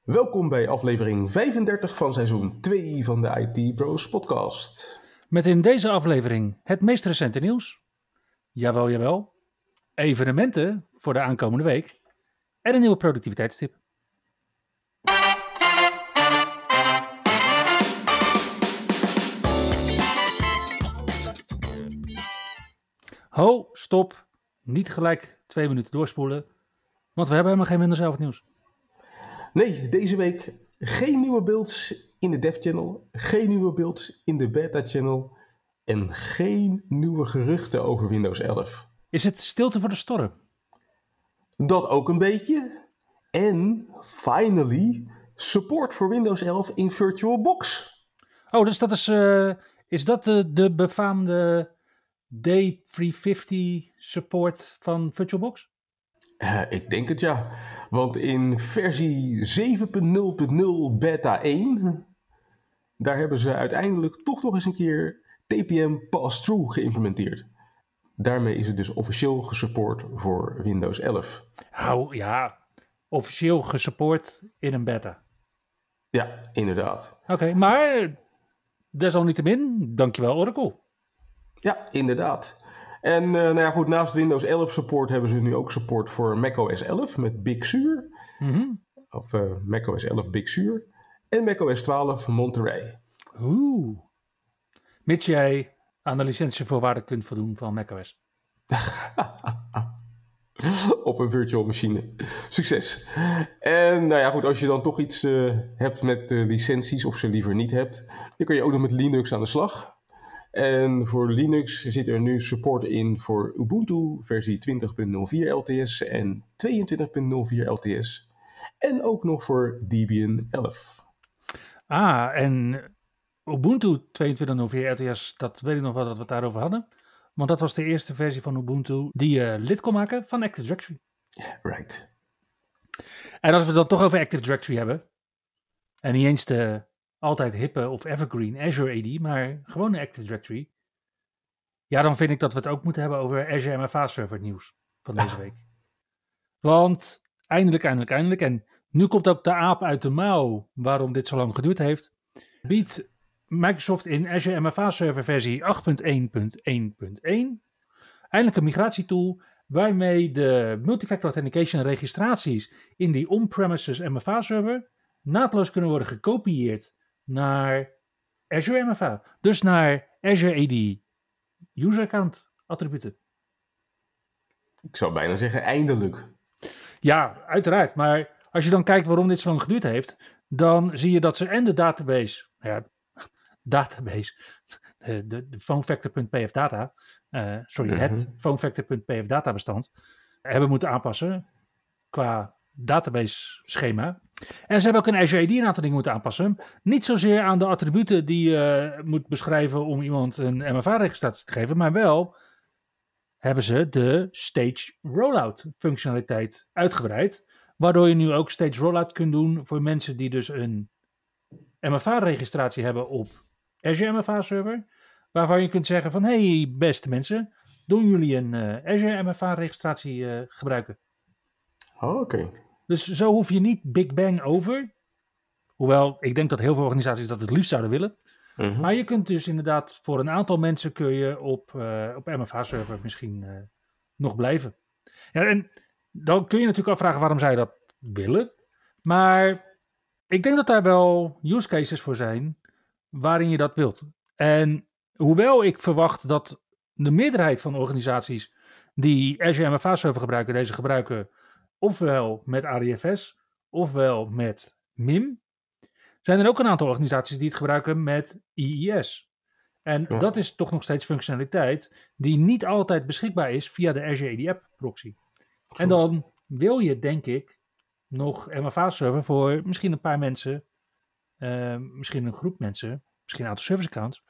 Welkom bij aflevering 35 van seizoen 2 van de IT Bros podcast. Met in deze aflevering het meest recente nieuws. Jawel, jawel. Evenementen voor de aankomende week. En een nieuwe productiviteitstip. Ho, stop. Niet gelijk twee minuten doorspoelen. Want we hebben helemaal geen Windows 11 nieuws. Nee, deze week geen nieuwe builds in de dev channel, geen nieuwe builds in de beta channel en geen nieuwe geruchten over Windows 11. Is het stilte voor de storm? Dat ook een beetje. En finally support voor Windows 11 in VirtualBox. Oh, dus dat is, uh, is dat de, de befaamde D350 support van VirtualBox? Uh, ik denk het ja. Want in versie 7.0.0 beta 1, daar hebben ze uiteindelijk toch nog eens een keer TPM Pass-Through geïmplementeerd. Daarmee is het dus officieel gesupport voor Windows 11. Oh ja, officieel gesupport in een beta. Ja, inderdaad. Oké, okay, maar desalniettemin, dankjewel Oracle. Ja, inderdaad. En uh, nou ja, goed, naast Windows 11 support hebben ze nu ook support voor macOS 11 met Big Sur. Mm -hmm. Of uh, macOS 11 Big Sur. En macOS 12 Monterey. Oeh. Mits jij aan de licentievoorwaarden kunt voldoen van macOS. Op een virtual machine. Succes. En nou ja, goed, als je dan toch iets uh, hebt met licenties, of ze liever niet hebt, dan kun je ook nog met Linux aan de slag. En voor Linux zit er nu support in voor Ubuntu versie 20.04 LTS en 22.04 LTS. En ook nog voor Debian 11. Ah, en Ubuntu 22.04 LTS, dat weet ik nog wel dat we het daarover hadden. Want dat was de eerste versie van Ubuntu die je lid kon maken van Active Directory. Right. En als we het dan toch over Active Directory hebben, en niet eens de altijd hippe of evergreen Azure AD, maar gewoon een Active Directory. Ja, dan vind ik dat we het ook moeten hebben over Azure MFA Server nieuws van deze week. Want eindelijk, eindelijk, eindelijk, en nu komt ook de aap uit de mouw waarom dit zo lang geduurd heeft, biedt Microsoft in Azure MFA Server versie 8.1.1.1 eindelijk een migratietool waarmee de multifactor authentication registraties in die on-premises MFA server naadloos kunnen worden gekopieerd naar Azure MFA. Dus naar Azure AD user account attributen. Ik zou bijna zeggen eindelijk. Ja, uiteraard. Maar als je dan kijkt waarom dit zo lang geduurd heeft, dan zie je dat ze en de database, ja, database, de, de, de phonefactor.pfdata, uh, sorry, het Mhm. phonefactor.pfdata bestand, hebben moeten aanpassen qua database schema. En ze hebben ook in Azure AD een aantal dingen moeten aanpassen. Niet zozeer aan de attributen die je moet beschrijven om iemand een MFA-registratie te geven, maar wel hebben ze de stage rollout functionaliteit uitgebreid. Waardoor je nu ook stage rollout kunt doen voor mensen die dus een MFA-registratie hebben op Azure MFA server. Waarvan je kunt zeggen van, hey beste mensen, doen jullie een eh, Azure MFA-registratie eh, gebruiken? Oh, oké. Dus zo hoef je niet Big Bang over. Hoewel, ik denk dat heel veel organisaties dat het liefst zouden willen. Mhm. Maar je kunt dus inderdaad voor een aantal mensen kun je op, eh, op MFA-server misschien eh, nog blijven. Ja, en dan kun je natuurlijk afvragen waarom zij dat willen. Maar ik denk dat daar wel use cases voor zijn waarin je dat wilt. En hoewel ik verwacht dat de meerderheid van organisaties die Azure MFA-server gebruiken, deze gebruiken ofwel met ADFS ofwel met MIM, zijn er ook een aantal organisaties die het gebruiken met IIS. En Ja. dat is toch nog steeds functionaliteit die niet altijd beschikbaar is via de Azure AD App proxy. En dan wil je, denk ik, nog MFA-server voor misschien een paar mensen eh, misschien een groep mensen, misschien een aantal service accounts,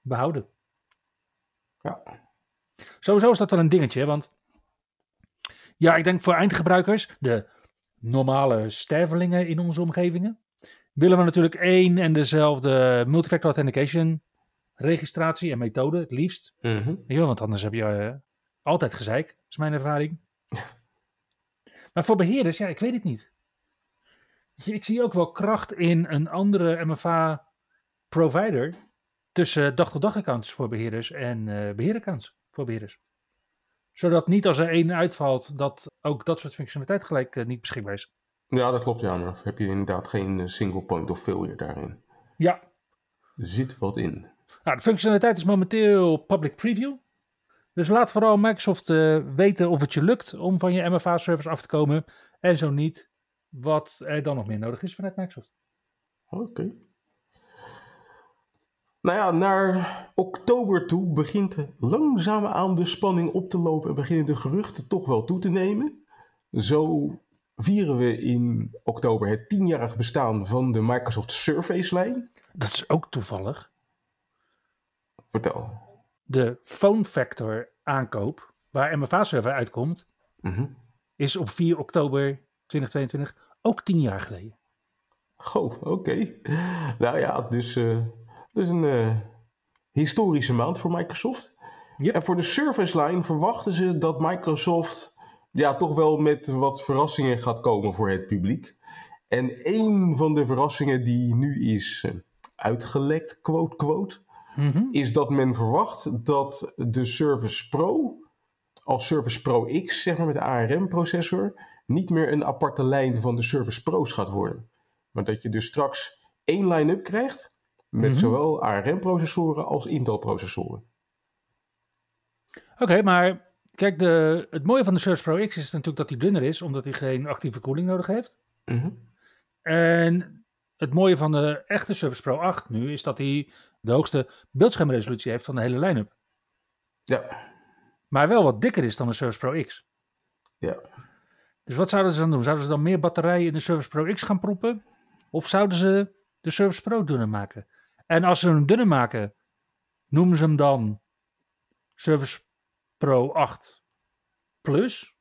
behouden. Ja. Sowieso is dat wel een dingetje, want ja, ik denk voor eindgebruikers, de normale stervelingen in onze omgevingen, willen we natuurlijk één en dezelfde multifactor authentication registratie en methode, het liefst. Weet je wel, want anders heb je eh, altijd gezeik, is mijn ervaring. maar voor beheerders, ja, ik weet het niet. Ik zie ook wel kracht in een andere MFA-provider tussen dag-tot-dag accounts voor beheerders en eh beheeraccounts voor beheerders. Zodat niet als er één uitvalt, dat ook dat soort functionaliteit gelijk eh, niet beschikbaar is. Ja, dat klopt, ja. Maar heb je inderdaad geen eh, single point of failure daarin. Ja, Er zit wat in. Nou, de functionaliteit is momenteel public preview. Dus laat vooral Microsoft eh, weten of het je lukt om van je MFA-service af te komen. En zo niet, wat er dan nog meer nodig is vanuit Microsoft. Oké. Nou ja, naar oktober toe begint langzaamaan de spanning op te lopen en beginnen de geruchten toch wel toe te nemen. Zo vieren we in oktober het tienjarig bestaan van de Microsoft Surface-lijn. Dat is ook toevallig. Vertel. De Phone Factor aankoop, waar MFA-server uitkomt, Mhm. is op 4 oktober 2022 ook 10 jaar geleden. Oh, oké. Nou ja, dus eh, het is een eh, historische maand voor Microsoft. Yep. En voor de Surface Line verwachten ze dat Microsoft ja, toch wel met wat verrassingen gaat komen voor het publiek. En een van de verrassingen die nu is eh, uitgelekt, quote, quote, Mhm. is dat men verwacht dat de Surface Pro als Surface Pro X, zeg maar met de ARM-processor, niet meer een aparte lijn van de Surface Pro's gaat worden. Maar dat je dus straks één line-up krijgt met Mhm. zowel ARM-processoren als Intel-processoren. Oké, maar kijk, de, het mooie van de Surface Pro X is natuurlijk dat hij dunner is, omdat hij geen actieve koeling nodig heeft. Mhm. En het mooie van de echte Surface Pro 8 nu is dat hij de hoogste beeldschermresolutie heeft van de hele line-up. Ja, Maar wel wat dikker is dan de Surface Pro X. ja. Dus wat zouden ze dan doen? Zouden ze dan meer batterijen in de Surface Pro X gaan proppen? Of zouden ze de Surface Pro dunner maken? En als ze hem dunner maken, noemen ze hem dan Surface Pro 8 Plus?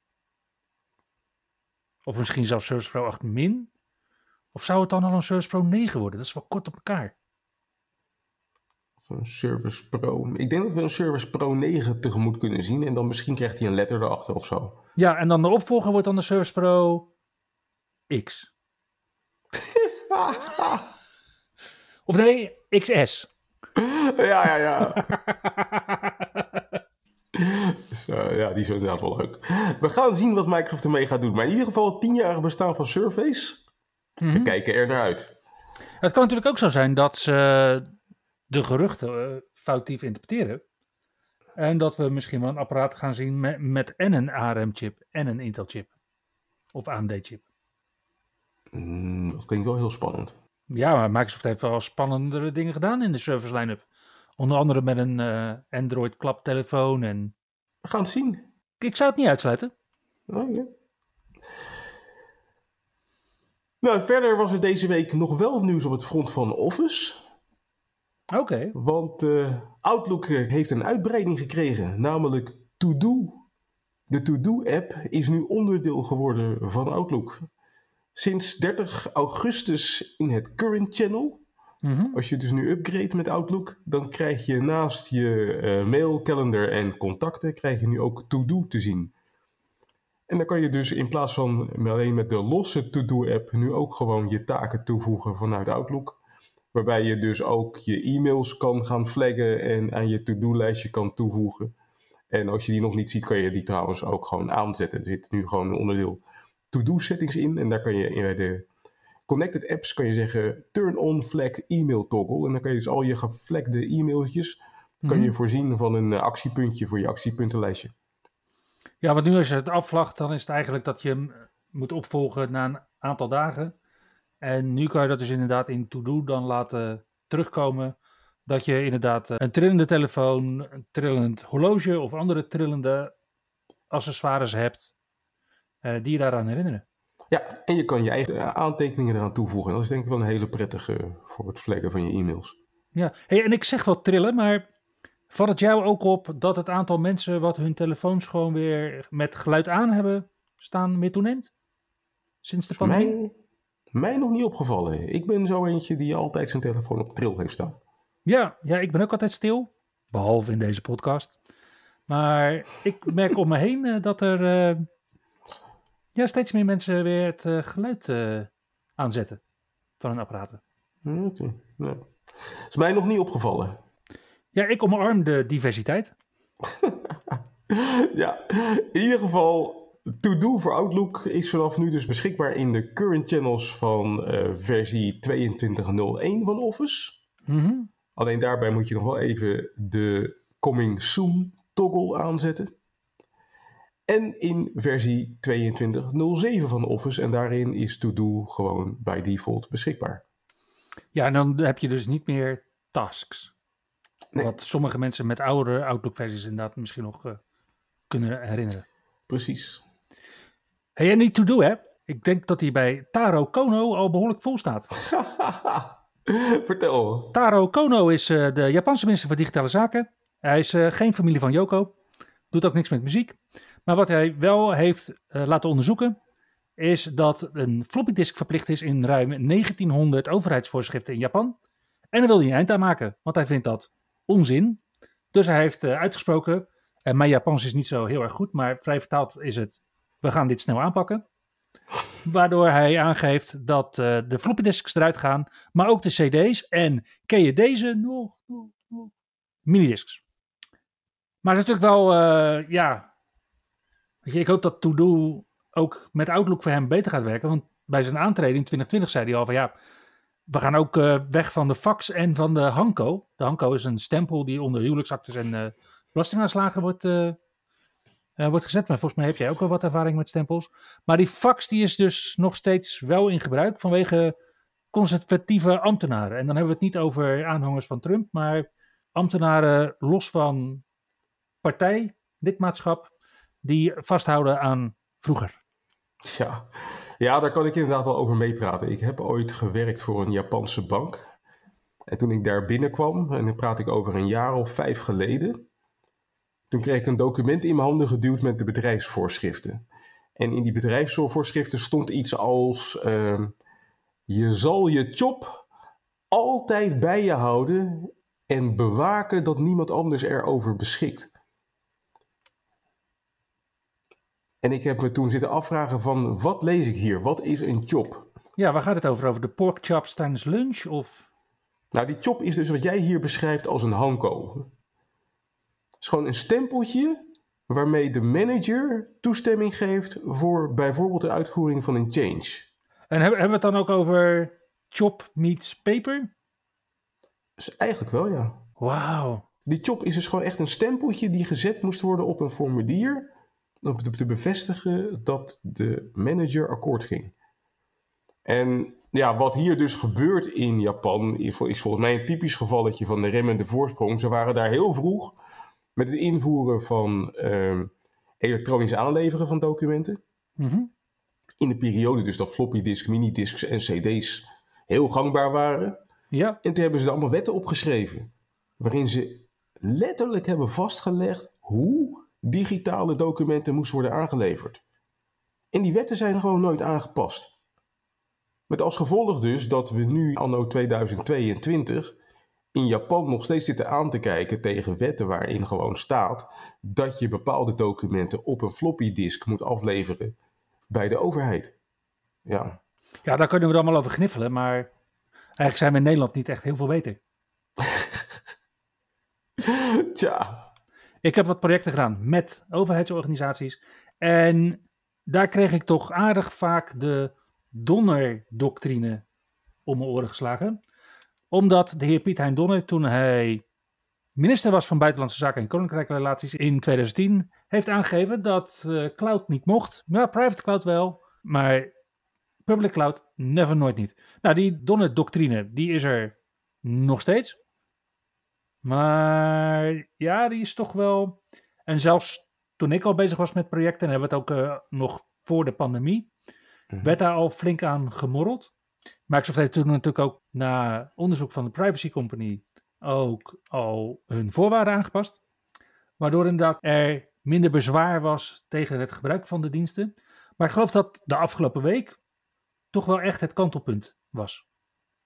Of misschien zelfs Surface Pro 8 Min? Of zou het dan al een Surface Pro 9 worden? Dat is wel kort op elkaar. Zo'n Surface Pro. Ik denk dat we een Surface Pro 9 tegemoet kunnen zien. En dan misschien krijgt hij een letter erachter of zo. Ja, en dan de opvolger wordt dan de Surface Pro X. Of nee, XS. ja, ja, ja. Dus, eh, ja, die is inderdaad wel leuk. We gaan zien wat Microsoft ermee gaat doen. Maar in ieder geval het tienjarige bestaan van Surface. We Mhm. kijken er naar uit. Het kan natuurlijk ook zo zijn dat ze de geruchten eh, foutief interpreteren. En dat we misschien wel een apparaat gaan zien met, met en een ARM-chip en een Intel-chip. Of AMD-chip. Mm, dat klinkt wel heel spannend. Ja, maar Microsoft heeft wel spannendere dingen gedaan in de service line-up. Onder andere met een eh, Android klaptelefoon en... We gaan het zien. Ik zou het niet uitsluiten. Oh, ja. Nou, verder was er deze week nog wel nieuws op het front van Office. Oké. Want eh, Outlook eh, heeft een uitbreiding gekregen, namelijk To Do. De To Do-app is nu onderdeel geworden van Outlook. Sinds 30 augustus in het Current Channel. Mhm. Als je dus nu upgrade met Outlook, dan krijg je naast je eh, mail, calendar en contacten, krijg je nu ook To Do te zien. En dan kan je dus in plaats van alleen met de losse To Do-app nu ook gewoon je taken toevoegen vanuit Outlook. Waarbij je dus ook je e-mails kan gaan flaggen en aan je to-do-lijstje kan toevoegen. En als je die nog niet ziet, kan je die trouwens ook gewoon aanzetten. Er zit nu gewoon een onderdeel to-do settings in. En daar kan je in de connected apps kan je zeggen turn on flagged email toggle. En dan kan je dus al je geflagde e-mailtjes kan je Mhm. voorzien van een eh, actiepuntje voor je actiepuntenlijstje. Ja, want nu als je het afvlacht, dan is het eigenlijk dat je hem eh, moet opvolgen na een aantal dagen. En nu kan je dat dus inderdaad in To-Do dan laten terugkomen. Dat je inderdaad eh, een trillende telefoon, een trillend horloge of andere trillende accessoires hebt. Eh, die je daaraan herinneren. Ja, en je kan je eigen eh, aantekeningen eraan toevoegen. En dat is denk ik wel een hele prettige voor het flaggen van je e-mails. Ja, hey, en ik zeg wel trillen, maar valt het jou ook op dat het aantal mensen wat hun telefoons gewoon weer met geluid aan hebben staan meer toeneemt? Sinds de pandemie? Mij, mij nog niet opgevallen. Ik ben zo eentje die altijd zijn telefoon op tril heeft staan. Ja, ja, ik ben ook altijd stil. Behalve in deze podcast. Maar ik merk om me heen eh, dat er eh, ja, steeds meer mensen weer het eh, geluid eh, aanzetten van hun apparaten. Oké, ja. Is mij nog niet opgevallen. Ja, ik omarm de diversiteit. ja, in ieder geval, To-Do voor Outlook is vanaf nu dus beschikbaar in de current channels van eh, versie 22.01 van Office. Mhm. Alleen daarbij moet je nog wel even de Coming Soon toggle aanzetten. En in versie 22.07 van Office en daarin is To-Do gewoon bij default beschikbaar. Ja, en dan heb je dus niet meer tasks. Nee. Wat sommige mensen met oudere Outlook-versies inderdaad misschien nog eh, kunnen herinneren. Precies. Hey, en niet to-do, hè? Ik denk dat hij bij Taro Kono al behoorlijk vol staat. Vertel. Taro Kono is eh, de Japanse minister voor digitale zaken. Hij is eh, geen familie van Yoko. Doet ook niks met muziek. Maar wat hij wel heeft eh, laten onderzoeken, is dat een floppy disk verplicht is in ruim 1900 overheidsvoorschriften in Japan. En daar wil hij een eind aan maken, want hij vindt dat onzin. Dus hij heeft eh, uitgesproken, en mijn Japans is niet zo heel erg goed, maar vrij vertaald is het, we gaan dit snel aanpakken. Waardoor hij aangeeft dat eh, de floppy disks eruit gaan, maar ook de cd's. En ken je deze nog? nog? Minidiscs. Maar het is natuurlijk wel, ja. Ik hoop dat To-Do ook met Outlook voor hem beter gaat werken. Want bij zijn aantreden in 2020 zei hij al van ja, we gaan ook eh, weg van de fax en van de Hanko. De Hanko is een stempel die onder huwelijksactes en eh, belastingaanslagen wordt, eh, wordt gezet. Maar volgens mij heb jij ook wel wat ervaring met stempels. Maar die fax die is dus nog steeds wel in gebruik vanwege conservatieve ambtenaren. En dan hebben we het niet over aanhangers van Trump, maar ambtenaren los van partij, lidmaatschap, die vasthouden aan vroeger. Ja. ja, daar kan ik inderdaad wel over meepraten. Ik heb ooit gewerkt voor een Japanse bank. En toen ik daar binnenkwam, en dan praat ik over een jaar of vijf geleden, toen kreeg ik een document in mijn handen geduwd met de bedrijfsvoorschriften. En in die bedrijfsvoorschriften stond iets als: ehm, je zal je job altijd bij je houden en bewaken dat niemand anders erover beschikt. En ik heb me toen zitten afvragen van, wat lees ik hier? Wat is een chop? Ja, waar gaat het over? Over de pork chops tijdens lunch? Of... Nou, die chop is dus wat jij hier beschrijft als een hanko. Het is gewoon een stempeltje waarmee de manager toestemming geeft voor bijvoorbeeld de uitvoering van een change. En hebben, we het dan ook over chop meets paper? Dus eigenlijk wel, ja. Wauw. Die chop is dus gewoon echt een stempeltje die gezet moest worden op een formulier te, te bevestigen dat de manager akkoord ging. En ja, wat hier dus gebeurt in Japan is, is volgens mij een typisch gevalletje van de remmende voorsprong. Ze waren daar heel vroeg met het invoeren van ehm, elektronisch aanleveren van documenten. Mhm. In de periode dus dat floppy disk, minidisks en cd's heel gangbaar waren. Ja, En toen hebben ze er allemaal wetten opgeschreven. Waarin ze letterlijk hebben vastgelegd hoe digitale documenten moesten worden aangeleverd. En die wetten zijn gewoon nooit aangepast. Met als gevolg dus dat we nu, anno 2022, in Japan nog steeds zitten aan te kijken tegen wetten waarin gewoon staat dat je bepaalde documenten op een floppy disk moet afleveren bij de overheid. Ja, ja, daar kunnen we dan wel over gniffelen, maar eigenlijk zijn we in Nederland niet echt heel veel beter. tja. Ik heb wat projecten gedaan met overheidsorganisaties en daar kreeg ik toch aardig vaak de Donner-doctrine om mijn oren geslagen. Omdat de heer Piet Hein Donner, toen hij minister was van Buitenlandse Zaken en Koninkrijke Relaties in 2010, heeft aangegeven dat eh, cloud niet mocht. Ja, private cloud wel, maar public cloud never, nooit niet. Nou, die Donner-doctrine, die is er nog steeds. Maar ja, die is toch wel... En zelfs toen ik al bezig was met projecten, en hebben we het ook eh, nog voor de pandemie, werd daar al flink aan gemorreld. Microsoft heeft toen natuurlijk ook na onderzoek van de Privacy Company ook al hun voorwaarden aangepast. Waardoor inderdaad er minder bezwaar was tegen het gebruik van de diensten. Maar ik geloof dat de afgelopen week toch wel echt het kantelpunt was.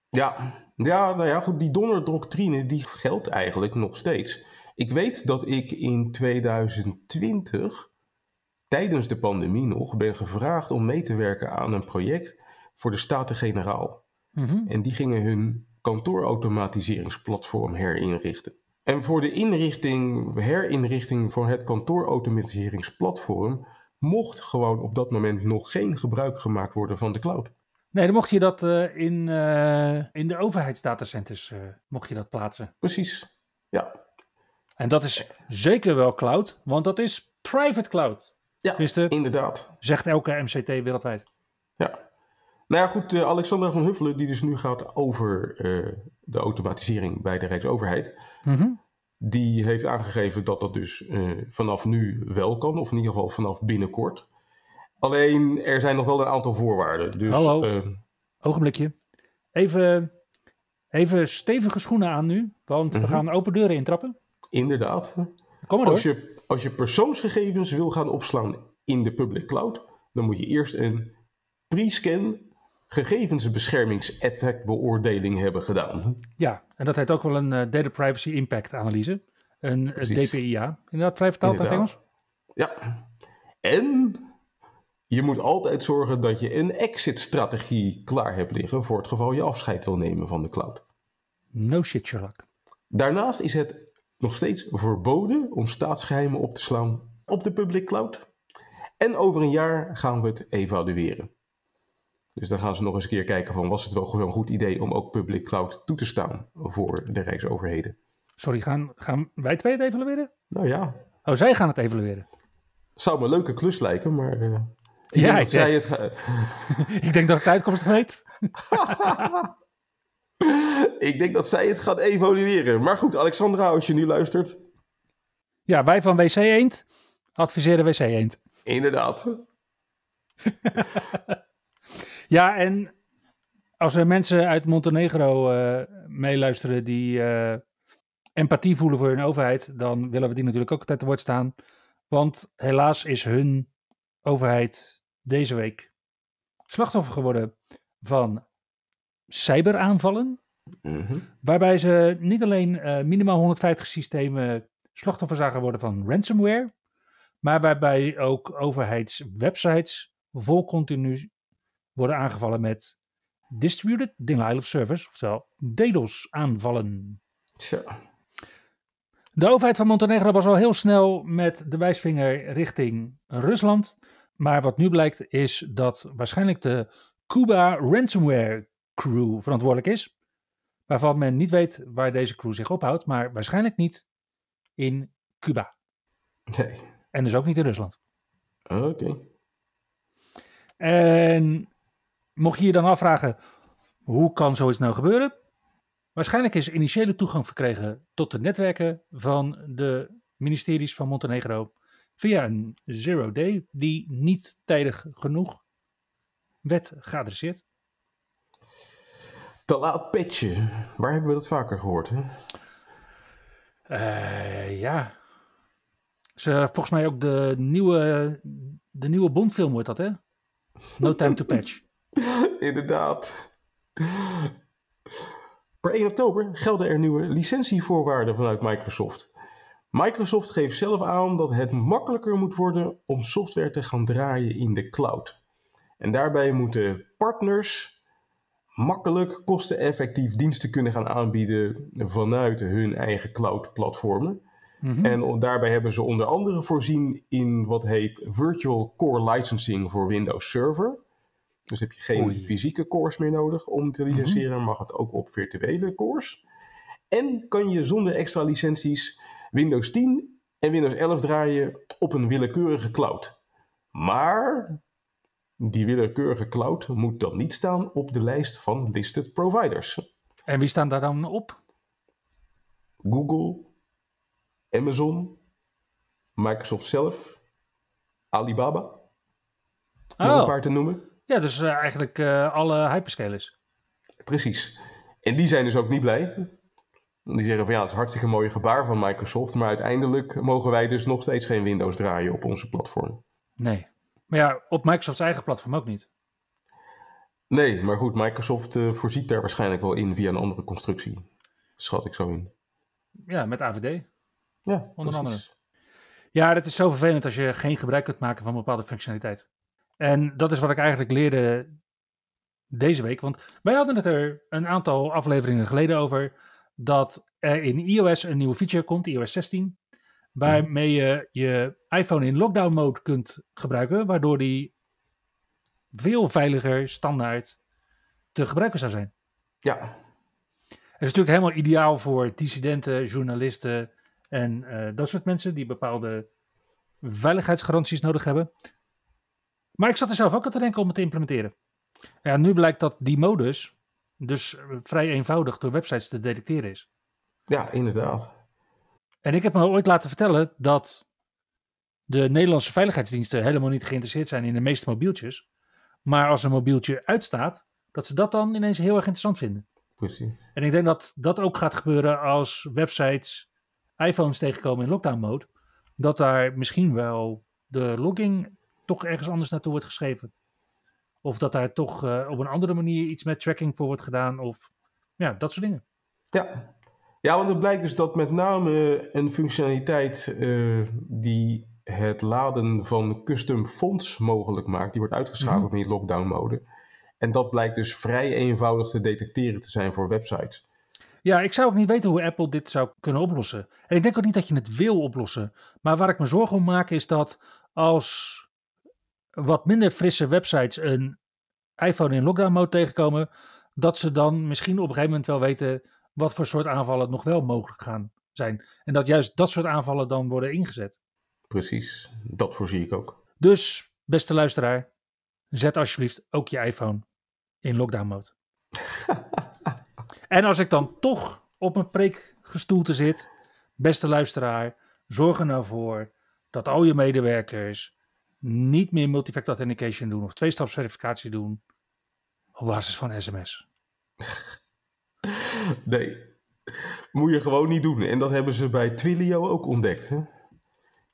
Ja, ja, nou ja, goed, die donderdoctrine die geldt eigenlijk nog steeds. Ik weet dat ik in 2020, tijdens de pandemie nog, ben gevraagd om mee te werken aan een project voor de Staten-Generaal. Mhm. En die gingen hun kantoorautomatiseringsplatform herinrichten. En voor de inrichting, herinrichting van het kantoorautomatiseringsplatform mocht gewoon op dat moment nog geen gebruik gemaakt worden van de cloud. Nee, dan mocht je dat eh, in, eh, in de overheidsdatacenters eh, mocht je dat plaatsen. Precies. Ja. En dat is zeker wel cloud, want dat is private cloud. Ja, Tenminste, inderdaad. zegt elke MCT wereldwijd. Ja. Nou ja, goed, Alexandra van Huffelen, die dus nu gaat over de automatisering bij de Rijksoverheid, Mhm. die heeft aangegeven dat dat dus vanaf nu wel kan, of in ieder geval vanaf binnenkort. Alleen, er zijn nog wel een aantal voorwaarden. Dus, Hallo. eh, Ogenblikje. Even, even stevige schoenen aan nu, want we Mhm. gaan open deuren intrappen. inderdaad, Kom maar door. als je, als je persoonsgegevens wil gaan opslaan in de public cloud, dan moet je eerst een pre-scan gegevensbeschermingseffectbeoordeling hebben gedaan. Ja, en dat heet ook wel een eh, Data Privacy Impact Analyse. Een Precies. DPIA. Inderdaad, vrij vertaald uit. Engels. Ja. En je moet altijd zorgen dat je een exit-strategie klaar hebt liggen voor het geval je afscheid wil nemen van de cloud. No shit, Sherlock. Daarnaast is het nog steeds verboden om staatsgeheimen op te slaan op de public cloud. En over een jaar gaan we het evalueren. Dus dan gaan ze nog eens een keer kijken van was het wel gewoon een goed idee om ook public cloud toe te staan voor de rijksoverheden. Sorry, gaan, gaan wij twee het evalueren? Nou ja, Oh, zij gaan het evalueren. zou me een leuke klus lijken, maar eh, ik Ja, denk dat ik- zij het Ik denk dat ik de uitkomst weet. ik denk dat zij het gaat evalueren. Maar goed, Alexandra, als je nu luistert, Ja, wij van WC Eend adviseren WC Eend. inderdaad. Ja, en als er mensen uit Montenegro eh, meeluisteren die eh, empathie voelen voor hun overheid, dan willen we die natuurlijk ook altijd te woord staan. Want helaas is hun overheid deze week slachtoffer geworden van cyberaanvallen. Mhm. Waarbij ze niet alleen eh, minimaal 150 systemen slachtoffer zagen worden van ransomware, maar waarbij ook overheidswebsites vol continu worden aangevallen met Distributed Denial of Service, oftewel DDoS aanvallen. Tja. De overheid van Montenegro was al heel snel met de wijsvinger richting Rusland. Maar wat nu blijkt is dat waarschijnlijk de Cuba Ransomware Crew verantwoordelijk is. Waarvan men niet weet waar deze crew zich ophoudt, maar waarschijnlijk niet in Cuba. Nee. En dus ook niet in Rusland. Oké. En mocht je je dan afvragen, hoe kan zoiets nou gebeuren? Waarschijnlijk is initiële toegang verkregen tot de netwerken van de ministeries van Montenegro via een zero day die niet tijdig genoeg werd geadresseerd. Te laat patchen. Waar hebben we dat vaker gehoord? Hè? Eh, ja. Ze, volgens mij ook de nieuwe, de nieuwe Bondfilm wordt dat, hè? No Time to Patch. Inderdaad. Per 1 oktober gelden er nieuwe licentievoorwaarden vanuit Microsoft. Microsoft geeft zelf aan dat het makkelijker moet worden om software te gaan draaien in de cloud. En daarbij moeten partners makkelijk kosteneffectief diensten kunnen gaan aanbieden vanuit hun eigen cloud-platformen. Mhm. En daarbij hebben ze onder andere voorzien in wat heet Virtual Core Licensing voor Windows Server. Dus heb je geen Oei. fysieke cores meer nodig om te licenseren, mag het ook op virtuele cores. En kan je zonder extra licenties Windows 10 en Windows 11 draaien op een willekeurige cloud. Maar die willekeurige cloud moet dan niet staan op de lijst van listed providers. En wie staan daar dan op? Google, Amazon, Microsoft zelf, Alibaba, om Oh. een paar te noemen. Ja, dus uh, eigenlijk uh, alle hyperscalers. Precies. En die zijn dus ook niet blij. Die zeggen van ja, het is hartstikke mooie gebaar van Microsoft, maar uiteindelijk mogen wij dus nog steeds geen Windows draaien op onze platform. Nee. Maar ja, op Microsofts eigen platform ook niet. Nee, maar goed, Microsoft uh, voorziet daar waarschijnlijk wel in via een andere constructie. Schat ik zo in. Ja, met AVD. Ja, onder andere. Ja, dat is zo vervelend als je geen gebruik kunt maken van bepaalde functionaliteit. En dat is wat ik eigenlijk leerde deze week. Want wij hadden het er een aantal afleveringen geleden over dat er in iOS een nieuwe feature komt, iOS 16, waarmee je je iPhone in lockdown mode kunt gebruiken, waardoor die veel veiliger standaard te gebruiken zou zijn. Ja. Het is natuurlijk helemaal ideaal voor dissidenten, journalisten en uh, dat soort mensen die bepaalde veiligheidsgaranties nodig hebben. Maar ik zat er zelf ook aan te denken om het te implementeren. Ja, nu blijkt dat die modus dus vrij eenvoudig door websites te detecteren is. Ja, inderdaad. En ik heb me ooit laten vertellen dat de Nederlandse veiligheidsdiensten helemaal niet geïnteresseerd zijn in de meeste mobieltjes. Maar als een mobieltje uitstaat, dat ze dat dan ineens heel erg interessant vinden. Precies. En ik denk dat dat ook gaat gebeuren als websites iPhones tegenkomen in lockdown mode. Dat daar misschien wel de logging toch ergens anders naartoe wordt geschreven. Of dat daar toch uh, op een andere manier iets met tracking voor wordt gedaan. Of ja, dat soort dingen. Ja, ja want het blijkt dus dat met name een functionaliteit uh, die het laden van custom fonts mogelijk maakt. Die wordt uitgeschakeld mm -hmm. in die lockdown mode. En dat blijkt dus vrij eenvoudig te detecteren te zijn voor websites. Ja, ik zou ook niet weten hoe Apple dit zou kunnen oplossen. En ik denk ook niet dat je het wil oplossen. Maar waar ik me zorgen om maak is dat als wat minder frisse websites een iPhone in lockdown mode tegenkomen, dat ze dan misschien op een gegeven moment wel weten wat voor soort aanvallen nog wel mogelijk gaan zijn. En dat juist dat soort aanvallen dan worden ingezet. Precies, dat voorzie ik ook. Dus, beste luisteraar, zet alsjeblieft ook je iPhone in lockdown mode. en als ik dan toch op mijn preekgestoelte zit, beste luisteraar, zorg er nou voor dat al je medewerkers niet meer multifactor authentication doen of tweestapsverificatie doen op basis van sms. Nee, moet je gewoon niet doen. En dat hebben ze bij Twilio ook ontdekt. Hè?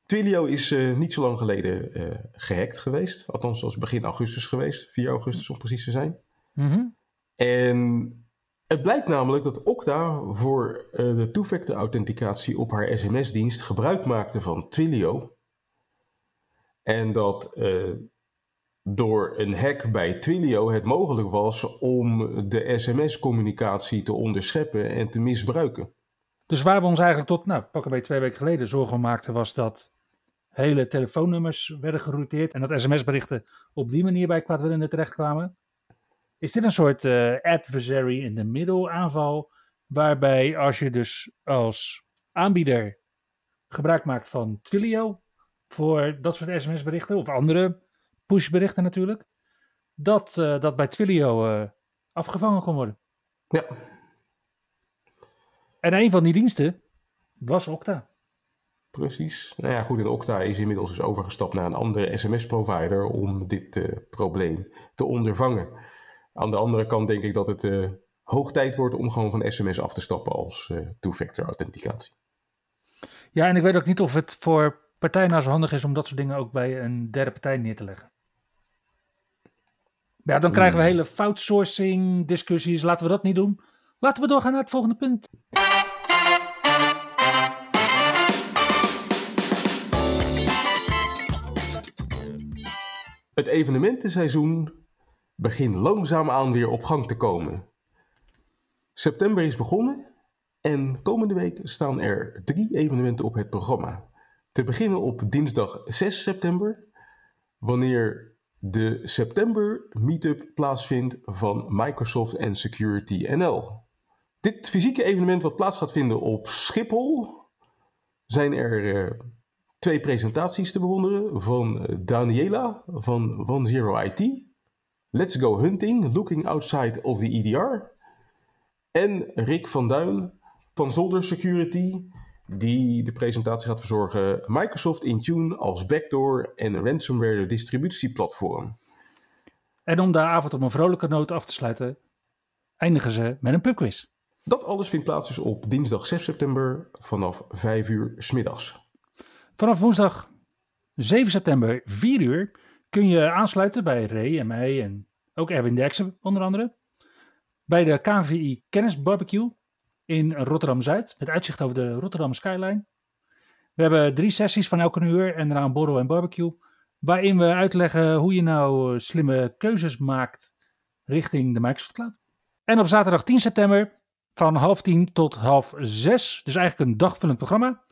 Twilio is uh, niet zo lang geleden uh, gehackt geweest. Althans, als begin augustus geweest. 4 augustus om precies te zijn. Mm -hmm. En het blijkt namelijk dat Okta voor uh, de two-factor authenticatie op haar sms-dienst gebruik maakte van Twilio. En dat uh, door een hack bij Twilio het mogelijk was om de sms-communicatie te onderscheppen en te misbruiken. Dus waar we ons eigenlijk tot, nou, pakken wij twee weken geleden zorgen maakten, was dat hele telefoonnummers werden gerouteerd en dat sms-berichten op die manier bij kwaadwillenden terechtkwamen. Is dit een soort uh, adversary in the middle aanval, waarbij als je dus als aanbieder gebruik maakt van Twilio, voor dat soort sms-berichten of andere push-berichten natuurlijk, dat uh, dat bij Twilio uh, afgevangen kon worden. Ja. En een van die diensten was Okta. Precies. Nou ja, goed, en Okta is inmiddels dus overgestapt naar een andere sms-provider om dit uh, probleem te ondervangen. Aan de andere kant denk ik dat het hoog tijd wordt om gewoon van sms af te stappen als two-factor authenticatie. Ja, en ik weet ook niet of het voor partij nou zo handig is om dat soort dingen ook bij een derde partij neer te leggen. Ja, dan krijgen we hele foutsourcing discussies. Laten we dat niet doen. Laten we doorgaan naar het volgende punt. Het evenementenseizoen begint langzaamaan weer op gang te komen. September is begonnen en komende week staan er drie evenementen op het programma. Te beginnen op dinsdag 6 september, wanneer de september meetup plaatsvindt van Microsoft en Security NL. Dit fysieke evenement wat plaats gaat vinden op Schiphol, zijn er uh, twee presentaties te bewonderen van Daniela van One Zero IT, Let's Go Hunting, Looking Outside of the EDR, en Rick van Duin van Zolder Security, die de presentatie gaat verzorgen Microsoft Intune als backdoor en ransomware distributieplatform. En om de avond op een vrolijke noot af te sluiten, eindigen ze met een pubquiz. Dat alles vindt plaats dus op dinsdag 6 september vanaf 5 uur smiddags. Vanaf woensdag 7 september 4 uur kun je aansluiten bij Ray en mij en ook Erwin Derksen onder andere. Bij de KVI Kennis Barbecue in Rotterdam-Zuid met uitzicht over de Rotterdam Skyline. We hebben drie sessies van elke uur en daarna een borrel en barbecue. Waarin we uitleggen hoe je nou slimme keuzes maakt richting de Microsoft Cloud. En op zaterdag 10 september van half tien tot half zes, dus eigenlijk een dagvullend programma,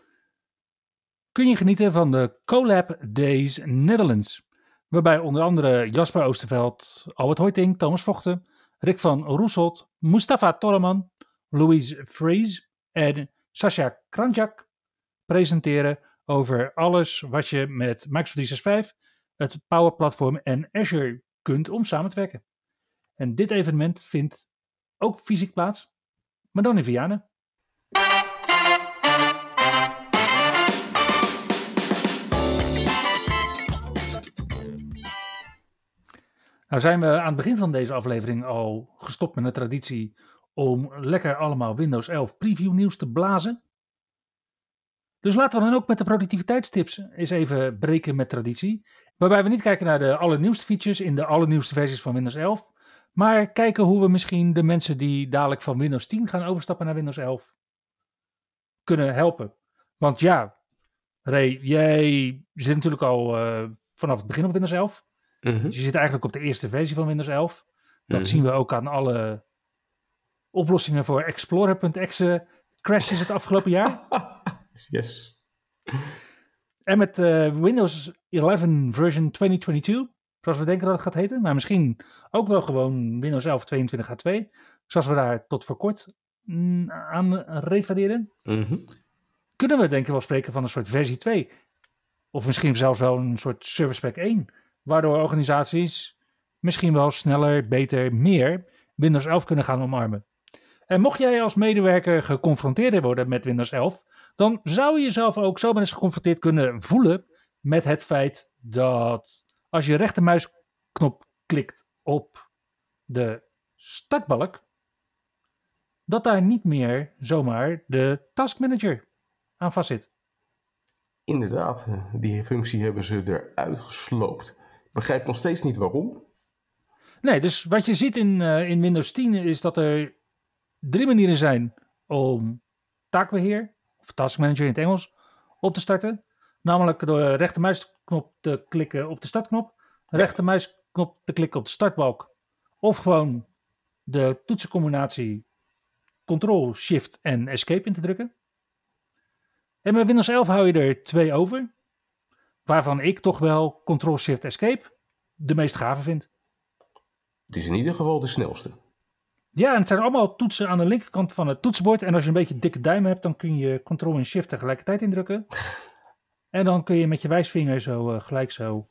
kun je genieten van de Colab Days Netherlands. Waarbij onder andere Jasper Oosterveld, Albert Hoiting, Thomas Vochten, Rick van Roeselt, Mustafa Torreman, Louise Fries en Sascha Kranjak presenteren over alles wat je met Microsoft 365, het Power Platform en Azure kunt om samen te werken. En dit evenement vindt ook fysiek plaats, maar dan in Vianen. Nou zijn we aan het begin van deze aflevering al gestopt met de traditie om lekker allemaal Windows 11 preview nieuws te blazen. Dus laten we dan ook met de productiviteitstips eens even breken met traditie. Waarbij we niet kijken naar de allernieuwste features in de allernieuwste versies van Windows 11. Maar kijken hoe we misschien de mensen die dadelijk van Windows 10 gaan overstappen naar Windows 11 kunnen helpen. Want ja, Ray, jij zit natuurlijk al uh, vanaf het begin op Windows 11. Mhm. Dus je zit eigenlijk op de eerste versie van Windows 11. Dat Mhm. zien we ook aan alle oplossingen voor Explorer.exe crashes het afgelopen jaar. Yes. En met eh, Windows 11 version 2022, zoals we denken dat het gaat heten. Maar misschien ook wel gewoon Windows 11 22H2, zoals we daar tot voor kort mm, aan refereren. Mhm. Kunnen we denk ik wel spreken van een soort versie 2. Of misschien zelfs wel een soort Service Pack 1. Waardoor organisaties misschien wel sneller, beter, meer Windows 11 kunnen gaan omarmen. En mocht jij als medewerker geconfronteerd worden met Windows 11, dan zou je jezelf ook zo eens geconfronteerd kunnen voelen met het feit dat als je rechtermuisknop klikt op de startbalk, dat daar niet meer zomaar de Task Manager aan vastzit. Inderdaad, eh, die functie hebben ze eruit gesloopt. Ik begrijp nog steeds niet waarom. Nee, dus wat je ziet in, eh, in Windows 10 is dat er drie manieren zijn om taakbeheer, of task manager in het Engels, op te starten. Namelijk door de rechtermuisknop te klikken op de startknop, rechtermuisknop te klikken op de startbalk, of gewoon de toetsencombinatie Ctrl, Shift en Escape in te drukken. En met Windows 11 hou je er twee over, waarvan ik toch wel Ctrl, Shift, Escape de meest gave vind. Het is in ieder geval de snelste. Ja, en het zijn allemaal toetsen aan de linkerkant van het toetsenbord. En als je een beetje dikke duim hebt, dan kun je Ctrl en Shift tegelijkertijd indrukken. En dan kun je met je wijsvinger zo eh, gelijk zo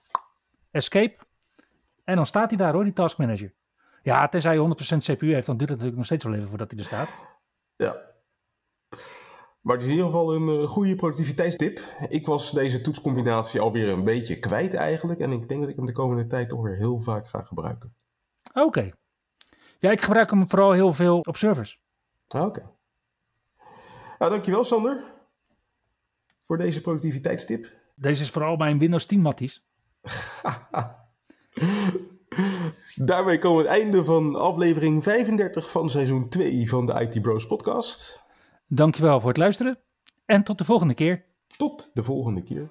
escape. En dan staat hij daar hoor, die task manager. Ja, tenzij je 100% CPU heeft, dan duurt het natuurlijk nog steeds wel even voordat hij er staat. Ja. Maar het is in ieder geval een eh, goede productiviteitstip. Ik was deze toetscombinatie alweer een beetje kwijt eigenlijk. En ik denk dat ik hem de komende tijd toch weer heel vaak ga gebruiken. Oké. Ja, ik gebruik hem vooral heel veel op servers. Ah, Oké. Nou, dankjewel Sander. Voor deze productiviteitstip. Deze is vooral mijn Windows 10 matties. Daarmee komen we het einde van aflevering 35 van seizoen 2 van de IT Bros podcast. Dankjewel voor het luisteren. En tot de volgende keer. Tot de volgende keer.